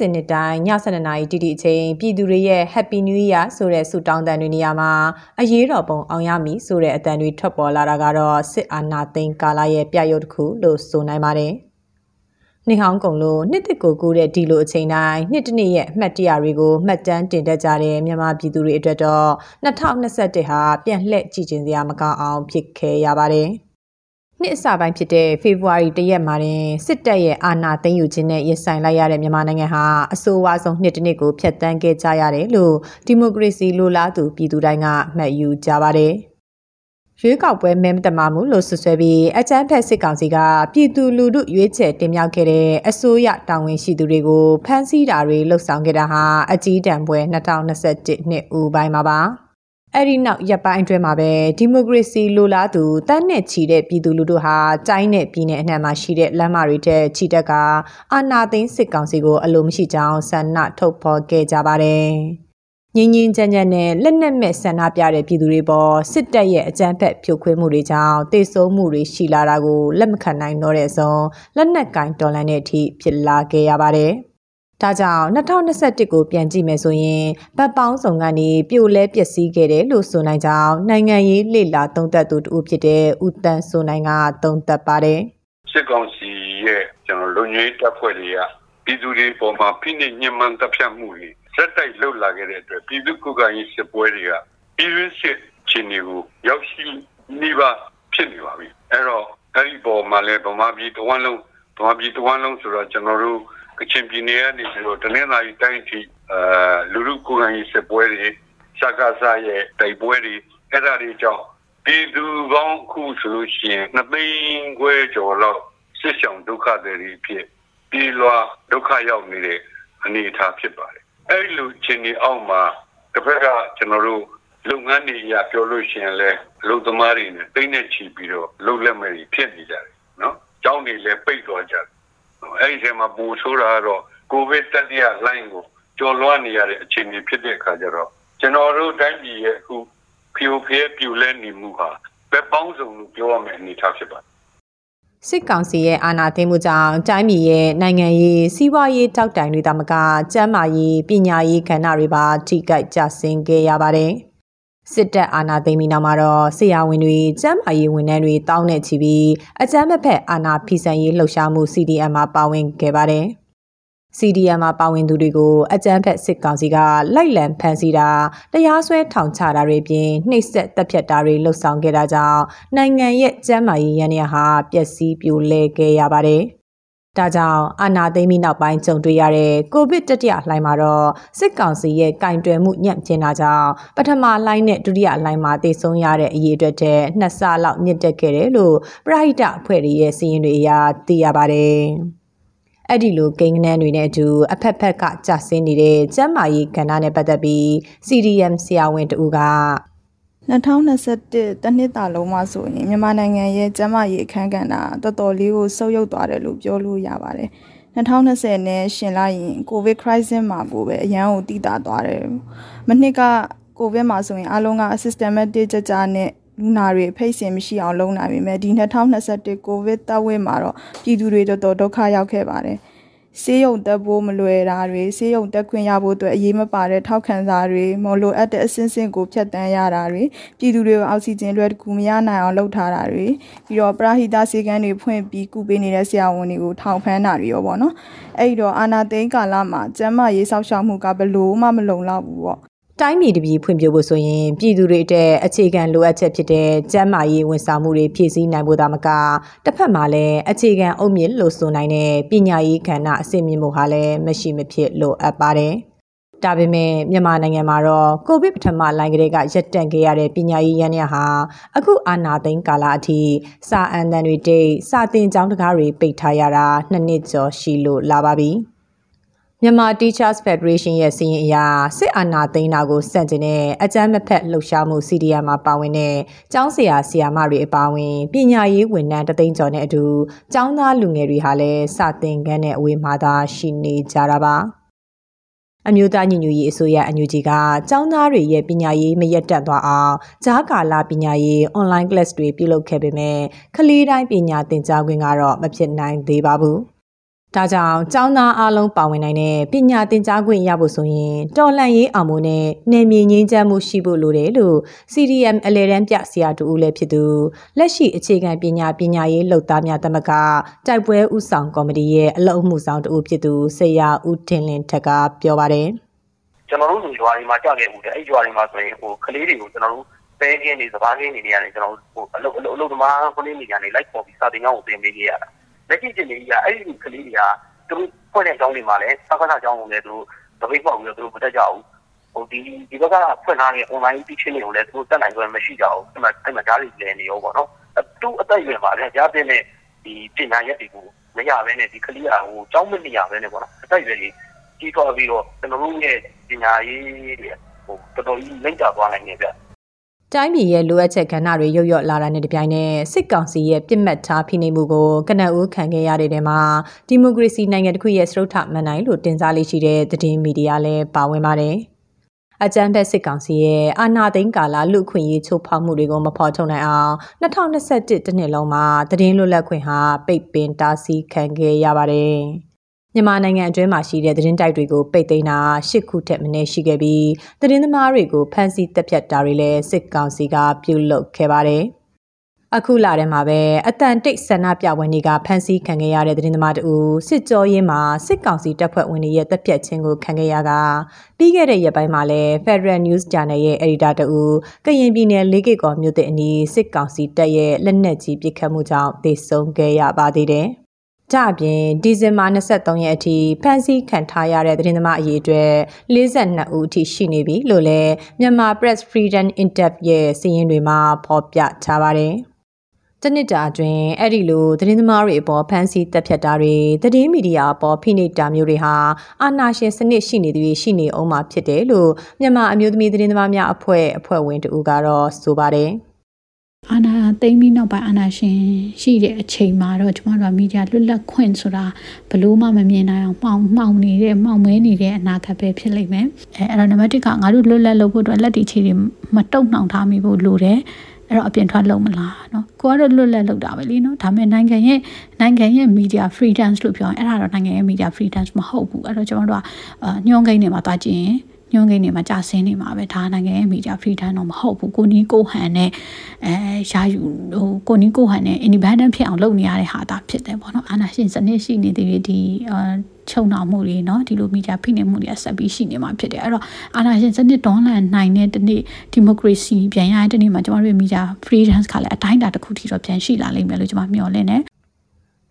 စ်စဉ်နှစ်တိုင်းည7:00နာရီတိတိအချိန်ပြည်သူတွေရဲ့ Happy New Year ဆိုတဲ့ဆုတောင်းတန်တွေနေရာမှာအရေးတော်ပုံအောင်ရမည်ဆိုတဲ့အတန်တွေထွက်ပေါ်လာတာကတော့စစ်အာဏာသိမ်းကာလရဲ့ပြရုပ်တစ်ခုလို့ဆိုနိုင်ပါတယ်။နှစ်ဟောင်းကုံလို့နှစ်တစ်ကိုကူးတဲ့ဒီလိုအချိန်တိုင်းနှစ်တစ်နှစ်ရဲ့အမှတ်တရတွေကိုမှတ်တမ်းတင်တတ်ကြတဲ့မြန်မာပြည်သူတွေအတွက်တော့2021ဟာပြန်လှည့်ကြည့်ကျင်စရာမကောင်းအောင်ဖြစ်ခဲ့ရပါတယ်။ နှစ်အစပိုင်းဖြစ်တဲ့ဖေဖော်ဝါရီတရက်မှာတင်စစ်တပ်ရဲ့အာဏာသိမ်းယူခြင်းနဲ့ရင်ဆိုင်လိုက်ရတဲ့မြန်မာနိုင်ငံဟာအဆိုးဝါးဆုံးနှစ်တစ်နှစ်ကိုဖျက်ဆီးခဲ့ကြရတယ်လို့ဒီမိုကရေစီလိုလားသူပြည်သူတိုင်းကမှတ်ယူကြပါတယ်။ရွေးကောက်ပွဲမဲမတမာမှုလို့ဆွဆွဲပြီးအကြမ်းဖက်စစ်ကောင်စီကပြည်သူလူထုရွေးချယ်တင်မြှောက်ခဲ့တဲ့အစိုးရတာဝန်ရှိသူတွေကိုဖမ်းဆီးတာတွေလှုပ်ဆောင်ခဲ့တာဟာအကြီးတန်းပွဲ2021နှစ်ဦးပိုင်းမှာပါ။ အဲ့ဒီနောက်ရပ်ပိုင်းအတွင်းမှာပဲဒီမိုကရေစီလိုလားသူတန်းနဲ့ချီတဲ့ပြည်သူလူထုဟာတိုင်းနဲ့ပြည်နယ်အနှံ့မှာရှိတဲ့လမ်းမတွေတဲ့ချီတက်ကအာနာသိန်းစစ်ကောင်စီကိုအလိုမရှိကြောင်းဆန္ဒထုတ်ဖော်ခဲ့ကြပါတယ်။ငင်းငင်းကြမ်းကြမ်းနဲ့လက်နက်မဲ့ဆန္ဒပြတဲ့ပြည်သူတွေပေါ်စစ်တပ်ရဲ့အကြမ်းဖက်ဖြိုခွင်းမှုတွေကြောင့်တေဆုံးမှုတွေရှိလာတာကိုလက်မခံနိုင်တော့တဲ့အစုံလက်နက်ကင်တော်လှန်တဲ့အထိဖြစ်လာခဲ့ရပါတယ်။ ဒါကြောင့်2021ကိုပြန်ကြည့်မယ်ဆိုရင်ဗတ်ပေါင်းဆောင်ကနေပြိုလဲပျက်စီးခဲ့တယ်လို့ဆိုနိုင်ကြောင်းနိုင်ငံရေးလေလာသုံးသပ်သူတူဖြစ်တဲ့ဦးတန်းဆိုနိုင်ကသုံးသပ်ပါတယ်စစ်ကောင်စီရဲ့ကျွန်တော်လူမျိုးတပ်ဖွဲ့တွေကပြည်သူတွေပေါ်မှာဖိနှိပ်ညှဉ်းပန်းတပ်ဖြတ်မှုတွေစက်တိုက်လှုပ်လာခဲ့တဲ့အတွက်ပြည်သူ့ကိုယ်ကရေးစစ်ပွဲတွေကပြည်တွင်းစစ်ချင်းတွေကိုရောက်ရှိနေပါဖြစ်နေပါပြီအဲ့တော့အဲ့ဒီပေါ်မှာလည်းဗမာပြည်တဝန်းလုံးဗမာပြည်တဝန်းလုံးဆိုတော့ကျွန်တော်တို့ ကချင်ပြည်နယ်ကနေပြီးတော့တနင်္လာရီတိုင်းထိအာလူလူကိုယ်တိုင်စစ်ပွဲတွေစကားစားရဲ့တိုက်ပွဲတွေအဲ့ဒါတွေကြောင့်ပြည်သူကောင်းခုဆိုလို့ရှိရင်နှစ်သိန်းခွဲကျော်လောက်စစ်ဆောင်ဒုက္ခတွေဖြစ်ပြည်လွာဒုက္ခရောက်နေတဲ့အနေအထားဖြစ်ပါတယ်အဲ့လိုချင်းဒီအောက်မှာတစ်ဖက်ကကျွန်တော်တို့လုပ်ငန်းတွေရပြောလို့ရှိရင်လည်းလူသမားတွေနဲ့တိတ်နဲ့ချီပြီးတော့လှုပ်လက်မဲ့ဖြစ်နေကြတယ်နော်။ကျောင်းတွေလည်းပိတ်သွားကြတယ် အဲ့ဒီထဲမှာပူဆိုးတာကတော့ကိုဗစ်တတိယလှိုင်းကိုကျော်လွှားနေရတဲ့အခြေအနေဖြစ်တဲ့အခါကျတော့ကျွန်တော်တို့တိုင်းပြည်ရဲ့အခုဖြိုဖျဲပြူလဲနေမှုဟာဘယ်ပေါင်းစုံလို့ပြောရမယ့်အနေအထားဖြစ်ပါတယ်စစ်ကောင်စီရဲ့အာဏာသိမ်းမှုကြောင့်တိုင်းပြည်ရဲ့နိုင်ငံရေးစီးပွားရေးတောက်တိုင်တွေတမကကျန်းမာရေးပညာရေးကဏ္ဍတွေပါထိခိုက်ကျဆင်းခဲ့ရပါတယ်။ စစ်တပ်အာဏာသိမ်းပြီးနောက်မှာတော့ဆရာဝန်တွေကျန်းမာရေးဝန်ထမ်းတွေတောင်းနေချီပြီးအကြမ်းမဖက်အာဏာဖီဆန်ရေးလှုပ်ရှားမှု CDM မှာပါဝင်ခဲ့ပါတယ်။ CDM မှာပါဝင်သူတွေကိုအကြမ်းဖက်စစ်ကောင်စီကလိုက်လံဖမ်းဆီးတာတရားစွဲထောင်ချတာတွေပြင်နှိပ်စက်တပ်ဖြတ်တာတွေလှုပ်ဆောင်ခဲ့တာကြောင့်နိုင်ငံရဲ့ကျန်းမာရေးရန်ရဟာ ပျက်စီးပြိုလဲခဲ့ရပါတယ်။ ဒါကြောင့်အာနာသိမ်းပြီးနောက်ပိုင်းကြုံတွေ့ရတဲ့ကိုဗစ်တတိယလှိုင်းမှာတော့စစ်ကောင်စီရဲ့ကင်တွယ်မှုညံ့ကျင်းတာကြောင့်ပထမလှိုင်းနဲ့ဒုတိယလှိုင်းမှာတည်ဆုံရတဲ့အရေးအတွက်တည်းနှစ်ဆလောက်မြင့်တက်ခဲ့တယ်လို့ပရိဟိတအဖွဲ့တွေရဲ့စီးရင်တွေအရသိရပါတယ်။အဲ့ဒီလိုကိန်းဂဏန်းတွေနဲ့အတူအဖက်ဖက်ကကြာဆင်းနေတဲ့ကျန်းမာရေးကဏ္ဍနဲ့ပတ်သက်ပြီး CDM ဆရာဝန်တူက 2021တနှစ်တာလုံးမှာဆိုရင်မြန်မာနိုင်ငံရဲ့ကျန်းမာရေးအခမ်းကဏ္ဍတော်တော်လေးကိုဆုပ်ယုပ်သွားတယ်လို့ပြောလို့ရပါတယ်2020နဲ့ရှင်လိုက်ရင်ကိုဗစ် crisis မှာကိုပဲအရန်ကိုတည်တာသွားတယ်မနှစ်ကကိုဗစ်မှာဆိုရင်အလုံးက systematic ကြကြနဲ့လူနာတွေဖိတ်စင်မရှိအောင်လုပ်နိုင်ပေမဲ့ဒီ2021ကိုဗစ်တပ်ဝဲမှာတော့ပြည်သူတွေတော်တော်ဒုက္ခရောက်ခဲ့ပါတယ်။ ဆေးရုံတက်ဖို့မလွယ်တာတွေဆေးရုံတက်ခွင့်ရဖို့အတွက်အရေးမပါတဲ့ထောက်ခံစာတွေမလိုအပ်တဲ့အဆင့်ဆင့်ကိုဖြတ်တန်းရတာတွေပြည်သူတွေကိုအောက်ဆီဂျင်လွယ်တကူမရနိုင်အောင်လုပ်ထားတာတွေပြီးတော့ပရဟိတဆေးကန်းတွေဖွင့်ပြီးကုပေးနေတဲ့ဆရာဝန်တွေကိုထောင်ဖမ်းတာတွေရောပေါ့နော်အဲ့ဒီတော့အာနာသိန်းကာလမှာကျန်းမာရေးစောင့်ရှောက်မှုကဘလို့မှမလုံလောက်ဘူးပေါ့ တိုင်းပြည်တပြည်ဖွံ့ဖြိုးဖို့ဆိုရင်ပြည်သူတွေအတွက်အခြေခံလိုအပ်ချက်ဖြစ်တဲ့ကျန်းမာရေးဝန်ဆောင်မှုတွေဖြည့်ဆည်းနိုင်ဖို့သာမကတစ်ဖက်မှာလည်းအခြေခံအုတ်မြစ်လို့ဆိုနိုင်တဲ့ပညာရေးကဏ္ဍအဆင့်မြင့်မှုဟာလည်းမရှိမဖြစ်လိုအပ်ပါတယ်။ဒါပေမဲ့မြန်မာနိုင်ငံမှာတော့ကိုဗစ်ပထမလိုင်းကလေးကရပ်တန့်ခဲ့ရတဲ့ပညာရေးရန်ရဟာအခုအာဏာသိမ်းကာလအထိစာအန်တန်တွေတိတ်စာသင်ကျောင်းတကားတွေပိတ်ထားရတာနှစ်နှစ်ကျော်ရှိလို့လာပါပြီ။ မြန်မာ Teachers Federation ရဲ့စီရင်အရစစ်အာဏာသိမ်းတာကိုစန့်ကျင်တဲ့အကြမ်းမဖက်လှုပ်ရှားမှု CDM မှာပါဝင်တဲ့ကျောင်းဆရာဆရာမတွေအပါအဝင်ပညာရေးဝန်ထမ်းတသိန်းကျော်နဲ့အတူကျောင်းသားလူငယ်တွေဟာလည်းစတင်ခန်းတဲ့အဝေးမှာသာရှိနေကြတာပါအမျိုးသားညီညွတ်ရေးအစိုးရအန်ယူဂျီကကျောင်းသားတွေရဲ့ပညာရေးမရက်တက်သွားအောင်ဂျားကာလာပညာရေး online class တွေပြုလုပ်ခဲ့ပေမဲ့ကလေးတိုင်းပညာသင်ကြားခွင့်ကတော့မဖြစ်နိုင်သေးပါဘူး။ ဒါကြောင့်ကျောင်းသားအလုံးပါဝင်နိုင်တဲ့ပညာသင်ကြားခွင့်ရဖို့ဆိုရင်တော်လှန်ရေးအောင်မို့နဲ့နယ်မြေငြိမ်းချမ်းမှုရှိဖို့လိုတယ်လို့ CDM အလဲတန်းပြဆရာတူဦးလည်းဖြစ်သူလက်ရှိအခြေခံပညာပညာရေးလှုပ်သားများတမကတိုက်ပွဲဥဆောင်ကော်မတီရဲ့အလုပ်မှုဆောင်တူဖြစ်သူဆရာဦးထင်လင်းထက်ကပြောပါတယ်ကျွန်တော်တို့လူရွာတွေမှာကြောက်ခဲ့မှုတယ်အဲ့ရွာတွေမှာဆိုရင်ဟိုကလေးတွေကိုကျွန်တော်တို့ပဲကင်းနေစပါးကင်းနေနေရတယ်ကျွန်တော်တို့ဟိုအလုပ်အလုပ်အလုပ်သမားကလေးတွေကနေလိုက်ပေါ်ပြီးစာတင်ကြောင်းကိုသင်ပေးခဲ့ရတာ လက်ရှိချင်းလေးကအဲ့ဒီကလေးတွေကသူတို့ဖွင့်တဲ့ကျောင်းတွေမှာလည်းသက္ကသကျောင်းကိုလည်းသူတို့တပိတ်ပေါက်ပြီးတော့သူတို့မတက်ကြဘူးဟိုဒီဒီဘက်ကဖွင့်ထားတဲ့ online teaching တွေကိုလည်းသူတို့တက်နိုင်ကြမရှိကြဘူးအဲ့မှာအဲ့မှာဓာတ်တွေလည်းနေရောပေါ့နော်သူအသက်အရွယ်မှာလည်းကြားတဲ့နဲ့ဒီပညာရက်တွေကိုမရဘဲနဲ့ဒီကလေးကဟိုကျောင်းမနေရဘဲနဲ့ပေါ့နော်အသက်အရွယ်ကြီးကြီးထွားပြီးတော့ကျွန်တော်တို့ရဲ့ပညာရေးတွေဟိုတော်တော်ကြီးလိမ့်တာသွားနိုင်နေပြ တိုင်းပြည်ရဲ့လိုအပ်ချက်ကဏ္ဍတွေရုပ်ရော့လာတာနဲ့တပြိုင်နက်စစ်ကောင်စီရဲ့ပြစ်မှတ်ထားဖိနှိပ်မှုကိုကနအူးခံခဲ့ရတဲ့တဲမှာဒီမိုကရေစီနိုင်ငံတစ်ခုရဲ့စရုပ်ထမှန်နိုင်လို့တင်စားလေးရှိတဲ့သတင်းမီဒီယာလည်းပါဝင်ပါတယ်။အကြမ်းဖက်စစ်ကောင်စီရဲ့အာဏာသိမ်းကာလလူခွင့်ရေးချိုးဖောက်မှုတွေကိုမဖော်ထုတ်နိုင်အောင်2021တနှစ်လုံးမှာသတင်းလွတ်လပ်ခွင့်ဟာပိတ်ပင်တားဆီးခံခဲ့ရပါတယ်။ မြန်မာနိုင်ငံအတွင်းမှာရှိတဲ့သတင်းတိုက်တွေကိုပိတ်သိမ်းတာ၈ခုထက်မနည်းရှိခဲ့ပြီးသတင်းသမားတွေကိုဖမ်းဆီးတပ်ဖြတ်တာတွေလည်းစစ်ကောင်စီကပြုလုပ်ခဲ့ပါတယ်။အခုလာတဲ့မှာပဲအတန်တိတ်ဆန္ဒပြပွဲတွေကဖမ်းဆီးခံခဲ့ရတဲ့သတင်းသမားတူစစ်ကြောရင်းမှာစစ်ကောင်စီတပ်ဖွဲ့ဝင်တွေရဲ့တပ်ဖြတ်ခြင်းကိုခံခဲ့ရကပြီးခဲ့တဲ့ရက်ပိုင်းမှာလည်း Federal News Channel ရဲ့ editor တူကရင်ပြည်နယ်လေးကိကောမြို့တဲ့အနီးစစ်ကောင်စီတပ်ရဲ့လက်နက်ကြီးပစ်ခတ်မှုကြောင့်ဒေဆုံးခဲ့ရပါသေးတယ်။ ကြအပြင်ဒီဇင်ဘာ23ရက်အထိဖမ်းဆီးခံထားရတဲ့သတင်းသမားအရေးအတွက်42ဦးအထိရှိနေပြီလို့လည်းမြန်မာ Press Freedom Interview ရဲ့စာရင်းတွေမှာဖော်ပြထားပါတယ်။တနစ်တာအတွင်းအဲ့ဒီလိုသတင်းသမားတွေအပေါ်ဖမ်းဆီးတပ်ဖြတ်တာတွေသတင်းမီဒီယာအပေါ်ဖိနှိပ်တာမျိုးတွေဟာအာဏာရှင်စနစ်ရှိနေသူတွေရှိနေအောင်မှာဖြစ်တယ်လို့မြန်မာအမျိုးသမီးသတင်းသမားများအဖွဲ့အဖွဲ့ဝင်တူကတော့ဆိုပါတယ်။ အာဏာသိမ်းပြီးနောက်ပိုင်းအာဏာရှင်ရှိတဲ့အချိန်မှာတော့ကျမတို့ကမီဒီယာလွတ်လပ်ခွင့်ဆိုတာဘလို့မှမမြင်နိုင်အောင်မှောင်မှောင်နေတဲ့မှောင်မဲနေတဲ့အနာဂတ်ပဲဖြစ်လိမ့်မယ်အဲအဲ့တော့နံပါတ်1ကငါတို့လွတ်လပ်လုပ်ဖို့အတွက်လက်တီချီတွေမတုံ့နှောင်ထားမိဖို့လိုတယ်အဲ့တော့အပြင်ထွက်လုံးမလားเนาะကိုကတော့လွတ်လပ်လုပ်တာပဲလीเนาะဒါပေမဲ့နိုင်ငံရဲ့နိုင်ငံရဲ့ media freedom လို့ပြောရင်အဲ့ဒါတော့နိုင်ငံရဲ့ media freedom မဟုတ်ဘူးအဲ့တော့ကျွန်တော်တို့ကညှိုးကိန်းတွေမှာတွားကြည့်ရင် ညွှန်းကိန်းတွေမှာကြာဆင်းနေမှာပဲဒါနိုင်ငံရဲ့ media freedom တော့မဟုတ်ဘူးကိုနီးကိုဟန်နဲ့အဲရာယူဟိုကိုနီးကိုဟန်နဲ့ independent ဖြစ်အောင်လုပ်နေရတဲ့ဟာတာဖြစ်တယ်ပေါ့နော်အာဏာရှင်စနစ်ရှိနေသေးတယ်ဒီအာချုံနှောင်မှုတွေเนาะဒီလိုမီဒီယာဖိနှိပ်မှုတွေဆက်ပြီးရှိနေမှာဖြစ်တယ်အဲ့တော့အာဏာရှင်စနစ်တွန်းလှန်နိုင်တဲ့ဒီနေ့ဒီမိုကရေစီပြန်ရတဲ့ဒီနေ့မှာကျမတို့မီဒီယာ freedom ကလည်းအတိုင်းအတာတစ်ခုထိတော့ပြန်ရှိလာလိမ့်မယ်လို့ကျမမျှော်လင့်တယ်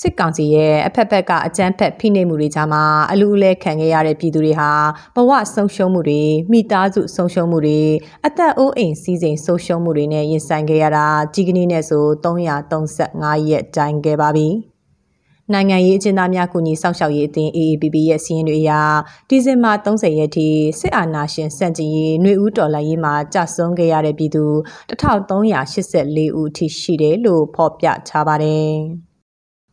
စစ်ကောင်စီရဲ့အဖက်ဖက်ကအကြမ်းဖက်ဖိနှိပ်မှုတွေကြားမှာအလူအလဲခံခဲ့ရတဲ့ပြည်သူတွေဟာဘဝဆုံးရှုံးမှုတွေမိသားစုဆုံးရှုံးမှုတွေအသက်အိုးအိမ်စီးစိမ်ဆုံးရှုံးမှုတွေနဲ့ရင်ဆိုင်ခဲ့ရတာကြီးကနေ့နဲ့ဆို335ရက်တိုင်ခဲ့ပါပြီ။နိုင်ငံရေးအကျဉ်းသားများကူညီစောင့်ရှောက်ရေးအသင်း AAPP ရဲ့စီးရင်တွေအရဒီဇင်ဘာ30ရက်ထိစစ်အာဏာရှင်စန့်ကျင်ရေးຫນွေဦးတော်လှန်ရေးမှာကြာဆုံးခဲ့ရတဲ့ပြည်သူ1384ဦးအထိရှိတယ်လို့ဖော်ပြထားပါတယ်။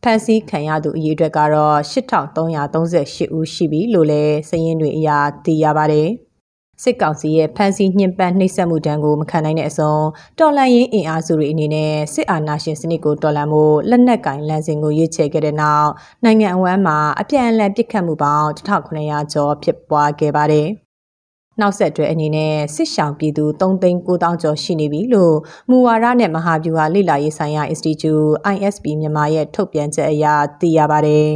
ဖမ်းဆီးခံရသူအရေအတွက်ကတော့8338ဦးရှိပြီလို့လည်းစည်ရင်းတွေအရာသိရပါတယ်။စစ်ကောင်စီရဲ့ဖမ်းဆီးညှဉ်းပန်းနှိပ်စက်မှုတန်းကိုမခံနိုင်တဲ့အစုံတော်လှန်ရေးအင်အားစုတွေအနေနဲ့စစ်အာဏာရှင်စနစ်ကိုတော်လှန်ဖို့လက်နက်ကင်လမ်းစဉ်ကိုရွေးချယ်ခဲ့တဲ့နောက်နိုင်ငံအဝန်းမှာအပြန်အလှန်ပစ်ခတ်မှုပေါင်း1900ကျော်ဖြစ်ပွားခဲ့ပါတယ်။ နောက်ဆက်တွဲအနေနဲ့စစ်ရှောင်ပြည်သူ3သိန်း9000ကျော်ရှိနေပြီလို့မူဝါဒနဲ့မဟာဗျူဟာလေ့လာရေးဆိုင်ရာ Institute ISP မြန်မာရဲ့ထုတ်ပြန်ချက်အရသိရပါတယ်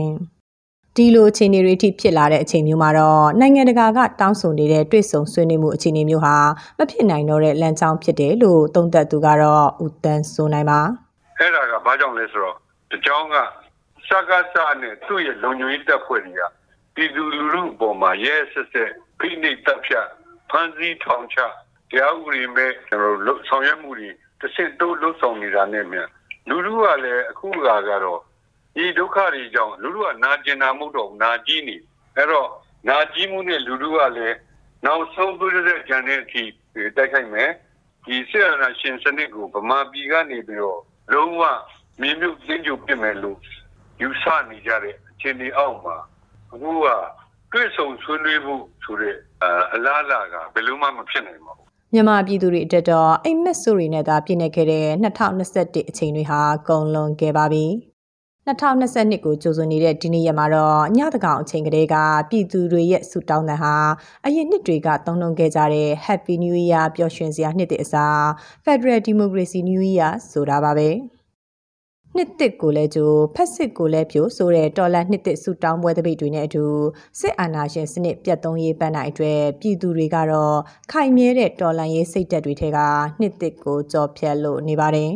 ။ဒီလိုအခြေအနေတွေအထိဖြစ်လာတဲ့အချိန်မျိုးမှာတော့နိုင်ငံတကာကတောင်းဆိုနေတဲ့တွေ့ဆုံဆွေးနွေးမှုအခြေအနေမျိုးဟာမဖြစ်နိုင်တော့တဲ့လမ်းကြောင်းဖြစ်တယ်လို့သုံးသပ်သူကတော့ဦးတန်းဆိုနိုင်ပါအဲ့ဒါကဘာကြောင့်လဲဆိုတော့တကြောင်ကစကားစနဲ့သူ့ရဲ့လုံခြုံရေးတပ်ဖွဲ့တွေကပြည်သူလူထုအပေါ်မှာရဲဆက်ဆက် ဖိနှိပ်တပ်ဖြတ်ဖမ်းဆီးထောင်ချတရားဥပဒေမဲ့ကျွန်တော်တို့ဆောင်ရွက်မှုတွေတစ်ဆင့်တိုးလှုပ်ဆောင်နေတာနဲ့မြန်လူလူကလည်းအခုကကတော့ဒီဒုက္ခတွေကြောင့်လူလူကနာကျင်တာမဟုတ်တော့နာကြီးနေအဲ့တော့နာကြီးမှုနဲ့လူလူကလည်းနောက်ဆုံးပြည့်တဲ့ဂျန်တဲ့အထိတိုက်ခိုက်မယ်ဒီဆရာနာရှင်စနစ်ကိုဗမာပြည်ကနေပြီးတော့လုံးဝမြင်းမြုပ်ကျင်းကျုပ်ပြင်မယ်လို့ယူဆနေကြတဲ့အခြေအနေအောက်မှာအခုက တွေ့ဆုံဆွေးနွေးဖို့ဆိုတဲ့အလားအလာကဘယ်လိုမှမဖြစ်နိုင်ပါဘူးမြန်မာပြည်သူတွေအတွက်တော့အိမ်မက်ဆိုတွေနဲ့သာပြည်နေခဲ့တဲ့2021အချိန်တွေဟာကုန်လွန်ခဲ့ပါပြီ2022ကိုကြိုဆိုနေတဲ့ဒီနေ့ရက်မှာတော့ညတကောင်အချိန်ကလေးကပြည်သူတွေရဲ့ဆူတောင်းတဲ့ဟာအရင်နှစ်တွေကသုံးနှုန်းခဲ့ကြတဲ့ Happy New Year ပျော်ရွှင်စရာနှစ်သစ်အစား Federal Democracy New Year ဆိုတာပါပဲ နှစ်သစ်ကိုလည်းကြိုဖက်စစ်ကိုလည်းပြိုဆိုတဲ့တော်လန်နှစ်သစ်ဆူတောင်းပွဲတပိတ်တွေနဲ့အတူစစ်အာဏာရှင်စနစ်ပြတ်သုံးရေးပန်းနိုင်အတွက်ပြည်သူတွေကတော့ခိုင်မြဲတဲ့တော်လန်ရေးစိတ်ဓာတ်တွေထဲကနှစ်သစ်ကိုကြော်ဖြတ်လို့နေပါတယ်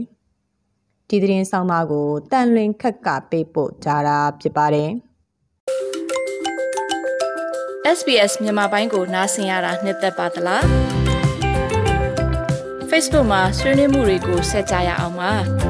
ဒီသတင်းဆောင်မကိုတန်လွင်ခက်ကပေးပို့ကြတာဖြစ်ပါတယ် SBS မြန်မာပိုင်းကိုနားဆင်ရတာနှစ်သက်ပါတလား Facebook မှာဆွေးနွေးမှုတွေကိုဆက်ကြရအောင်ပါ